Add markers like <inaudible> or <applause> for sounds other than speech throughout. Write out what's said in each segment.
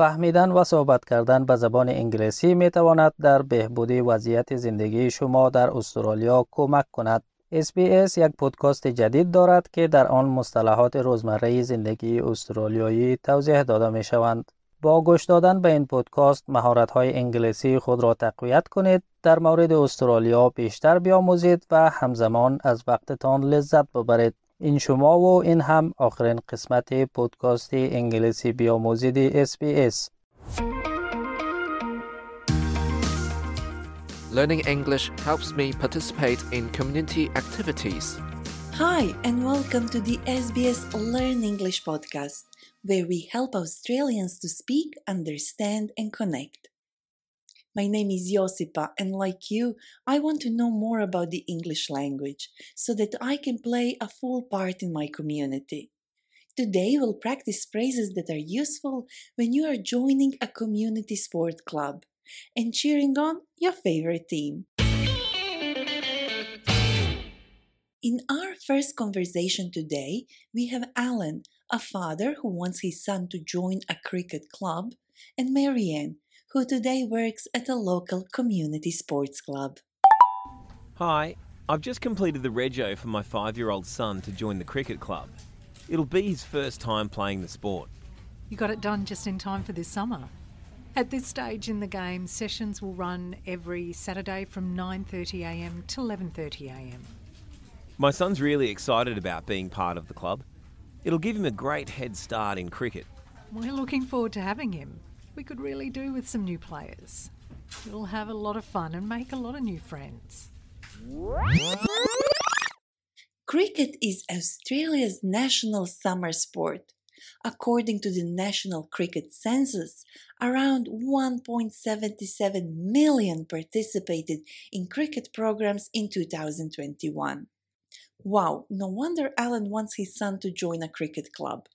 فهمیدن و صحبت کردن به زبان انگلیسی می تواند در بهبودی وضعیت زندگی شما در استرالیا کمک کند. SBS یک پودکاست جدید دارد که در آن مصطلحات روزمره زندگی استرالیایی توضیح داده می شوند. با گوش دادن به این پودکاست مهارت های انگلیسی خود را تقویت کنید در مورد استرالیا بیشتر بیاموزید و همزمان از وقتتان لذت ببرید این شما و این هم آخرین قسمت پودکاست انگلیسی بیاموزید SBS Learning English helps me participate in community activities. Hi, and welcome to the SBS Learn English podcast, where we help Australians to speak, understand, and connect. My name is Josipa, and like you, I want to know more about the English language so that I can play a full part in my community. Today, we'll practice phrases that are useful when you are joining a community sport club and cheering on your favorite team. In our first conversation today, we have Alan, a father who wants his son to join a cricket club, and Marianne, who today works at a local community sports club. Hi, I've just completed the rego for my five year old son to join the cricket club. It'll be his first time playing the sport. You got it done just in time for this summer. At this stage in the game, sessions will run every Saturday from 9:30am to 11:30am. My son's really excited about being part of the club. It'll give him a great head start in cricket. We're looking forward to having him we could really do with some new players. We'll have a lot of fun and make a lot of new friends. Cricket is Australia's national summer sport. According to the National Cricket Census, around 1.77 million participated in cricket programs in 2021. Wow, no wonder Alan wants his son to join a cricket club.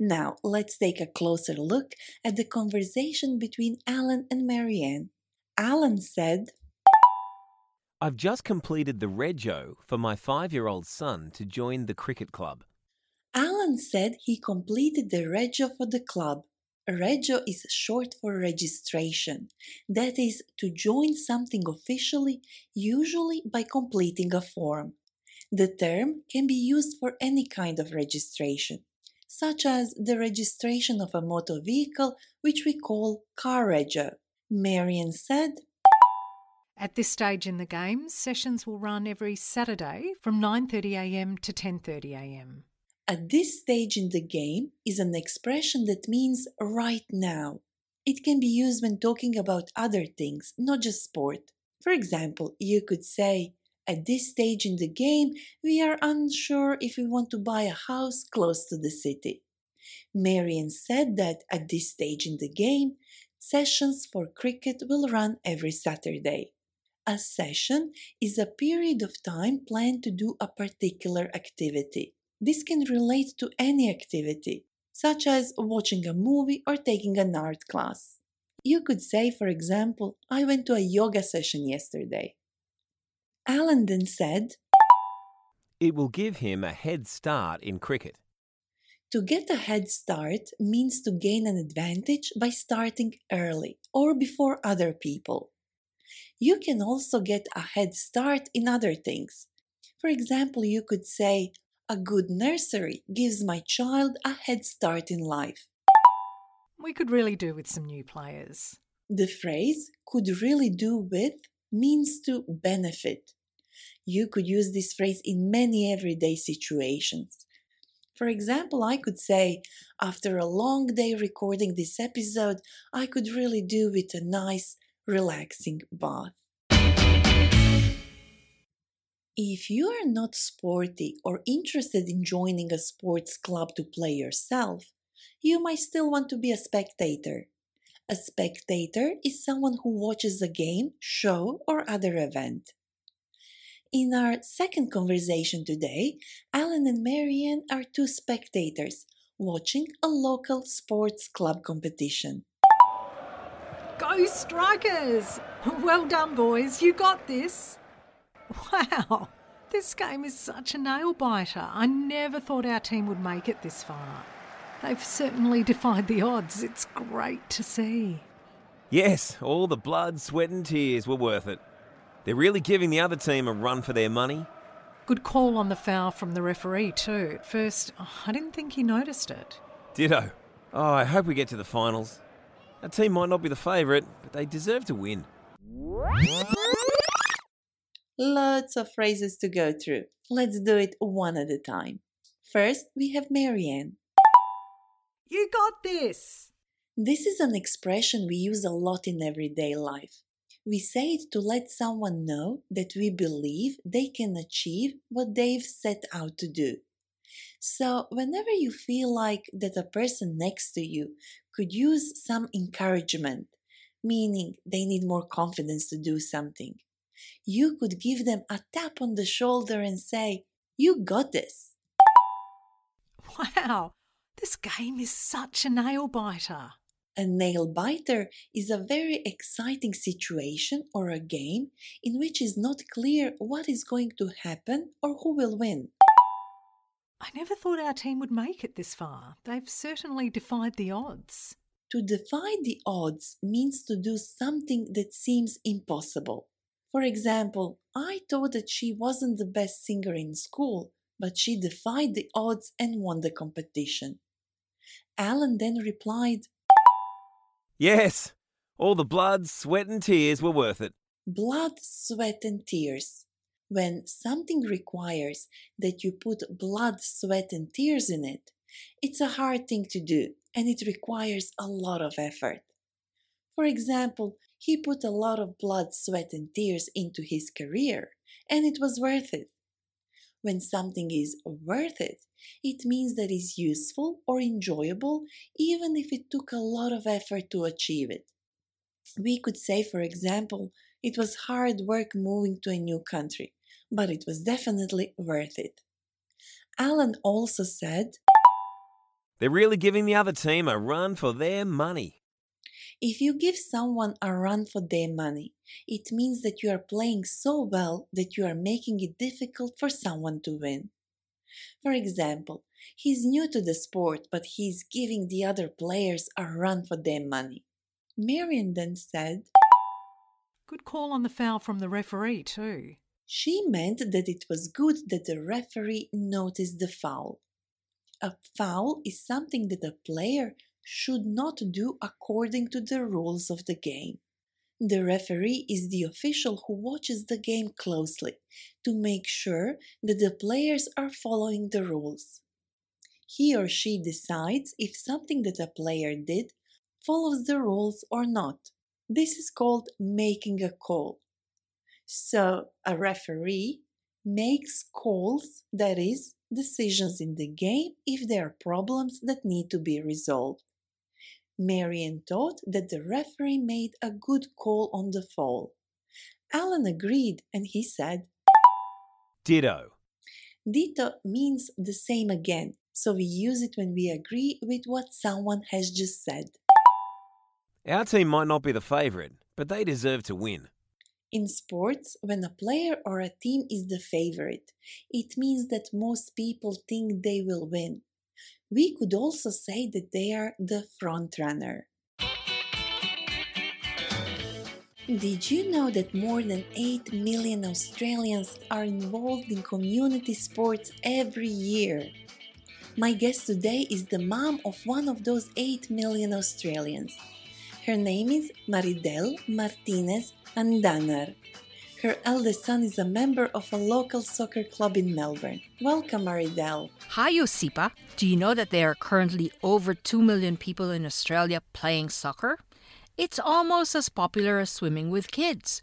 Now, let's take a closer look at the conversation between Alan and Marianne. Alan said, I've just completed the rego for my five year old son to join the cricket club. Alan said he completed the rego for the club. Rego is short for registration, that is, to join something officially, usually by completing a form. The term can be used for any kind of registration such as the registration of a motor vehicle, which we call car rego. Marion said, at this stage in the game, sessions will run every Saturday from 9:30am to 10:30am. At this stage in the game is an expression that means right now. It can be used when talking about other things, not just sport. For example, you could say, at this stage in the game, we are unsure if we want to buy a house close to the city. Marion said that at this stage in the game, sessions for cricket will run every Saturday. A session is a period of time planned to do a particular activity. This can relate to any activity, such as watching a movie or taking an art class. You could say, for example, I went to a yoga session yesterday. Alan then said, It will give him a head start in cricket. To get a head start means to gain an advantage by starting early or before other people. You can also get a head start in other things. For example, you could say, A good nursery gives my child a head start in life. We could really do with some new players. The phrase could really do with means to benefit. You could use this phrase in many everyday situations. For example, I could say, after a long day recording this episode, I could really do with a nice, relaxing bath. If you are not sporty or interested in joining a sports club to play yourself, you might still want to be a spectator. A spectator is someone who watches a game, show, or other event. In our second conversation today, Alan and Marianne are two spectators watching a local sports club competition. Go Strikers! Well done, boys, you got this. Wow, this game is such a nail biter. I never thought our team would make it this far. They've certainly defied the odds. It's great to see. Yes, all the blood, sweat, and tears were worth it. They're really giving the other team a run for their money. Good call on the foul from the referee, too. At first, oh, I didn't think he noticed it. Ditto. Oh, I hope we get to the finals. Our team might not be the favourite, but they deserve to win. Lots of phrases to go through. Let's do it one at a time. First, we have Marianne. You got this! This is an expression we use a lot in everyday life. We say it to let someone know that we believe they can achieve what they've set out to do. So, whenever you feel like that a person next to you could use some encouragement, meaning they need more confidence to do something, you could give them a tap on the shoulder and say, You got this. <laughs> Wow, this game is such a nail biter. A nail biter is a very exciting situation or a game in which is not clear what is going to happen or who will win. I never thought our team would make it this far. They've certainly defied the odds. To defy the odds means to do something that seems impossible. For example, I thought that she wasn't the best singer in school, but she defied the odds and won the competition. Alan then replied, Yes, all the blood, sweat, and tears were worth it. Blood, sweat, and tears. When something requires that you put blood, sweat, and tears in it, it's a hard thing to do and it requires a lot of effort. For example, he put a lot of blood, sweat, and tears into his career, and it was worth it. When something is worth it, it means that it's useful or enjoyable, even if it took a lot of effort to achieve it. We could say, for example, it was hard work moving to a new country, but it was definitely worth it. Alan also said, They're really giving the other team a run for their money. If you give someone a run for their money, it means that you are playing so well that you are making it difficult for someone to win. For example, he's new to the sport, but he's giving the other players a run for their money. Marian then said, Good call on the foul from the referee, too. She meant that it was good that the referee noticed the foul. A foul is something that a player should not do according to the rules of the game. The referee is the official who watches the game closely to make sure that the players are following the rules. He or she decides if something that a player did follows the rules or not. This is called making a call. So, a referee makes calls, that is, decisions in the game if there are problems that need to be resolved. Marian thought that the referee made a good call on the foul. Alan agreed and he said, Ditto. Ditto means the same again, so we use it when we agree with what someone has just said. Our team might not be the favourite, but they deserve to win. In sports, when a player or a team is the favorite, it means that most people think they will win. We could also say that they are the front runner. Did you know that more than 8 million Australians are involved in community sports every year? My guest today is the mom of one of those 8 million Australians. Her name is Maridel Martinez Andanar. Her eldest son is a member of a local soccer club in Melbourne. Welcome, Maridel. Hi, Josipa. Do you know that there are currently over 2 million people in Australia playing soccer? It's almost as popular as swimming with kids.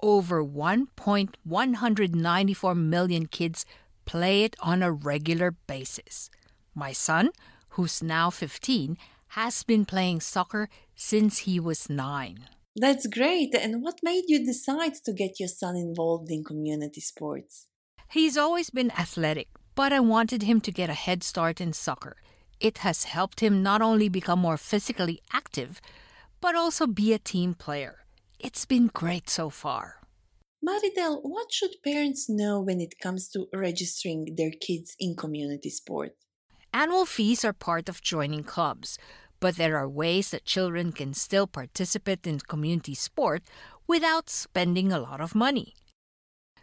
Over 1.194 million kids play it on a regular basis. My son, who's now 15, has been playing soccer since he was nine. That's great. And what made you decide to get your son involved in community sports? He's always been athletic, but I wanted him to get a head start in soccer. It has helped him not only become more physically active, but also be a team player. It's been great so far. Maridel, what should parents know when it comes to registering their kids in community sport? Annual fees are part of joining clubs, but there are ways that children can still participate in community sport without spending a lot of money.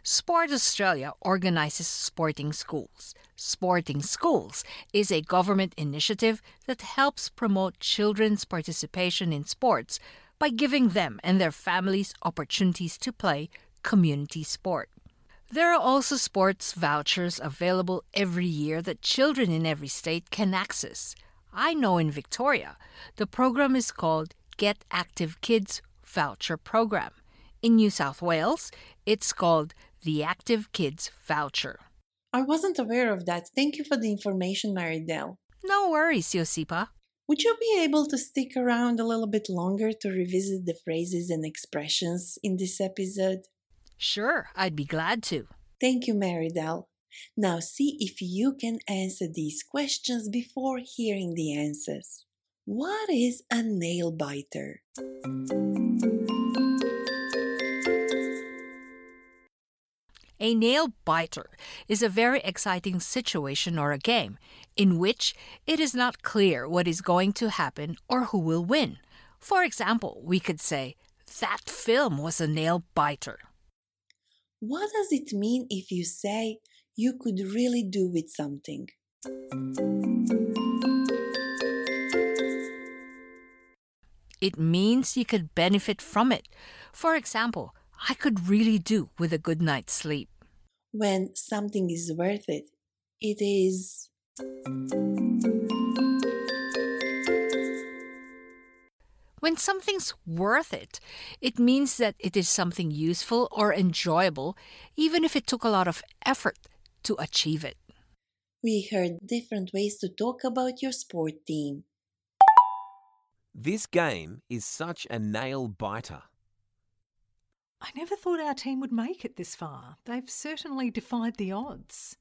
Sport Australia organizes sporting schools. Sporting Schools is a government initiative that helps promote children's participation in sports by giving them and their families opportunities to play community sport. There are also sports vouchers available every year that children in every state can access. I know in Victoria, the program is called Get Active Kids Voucher Program. In New South Wales, it's called the Active Kids Voucher. I wasn't aware of that. Thank you for the information, Maridel. No worries, Josipa. Would you be able to stick around a little bit longer to revisit the phrases and expressions in this episode? Sure, I'd be glad to. Thank you, Maridel. Now see if you can answer these questions before hearing the answers. What is a nail biter? A nail biter is a very exciting situation or a game in which it is not clear what is going to happen or who will win. For example, we could say, That film was a nail biter. What does it mean if you say you could really do with something? It means you could benefit from it. For example, I could really do with a good night's sleep. When something is worth it, it is. When something's worth it, it means that it is something useful or enjoyable, even if it took a lot of effort to achieve it. We heard different ways to talk about your sport team. This game is such a nail biter. I never thought our team would make it this far. They've certainly defied the odds.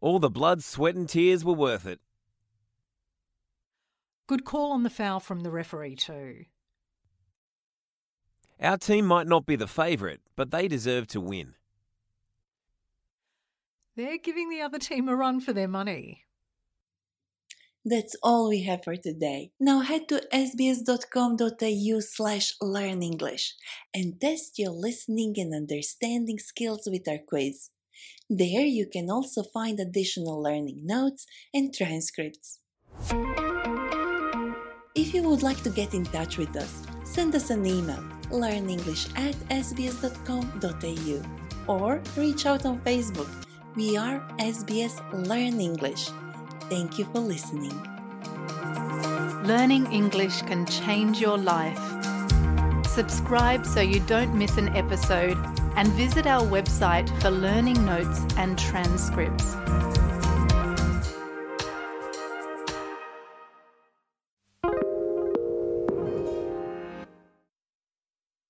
All the blood, sweat, and tears were worth it. Good call on the foul from the referee, too. Our team might not be the favourite, but they deserve to win. They're giving the other team a run for their money. That's all we have for today. Now head to sbs.com.au slash learn English and test your listening and understanding skills with our quiz. There you can also find additional learning notes and transcripts. If you would like to get in touch with us, send us an email learnenglish at sbs.com.au or reach out on Facebook. We are SBS Learn English. Thank you for listening. Learning English can change your life. Subscribe so you don't miss an episode and visit our website for learning notes and transcripts.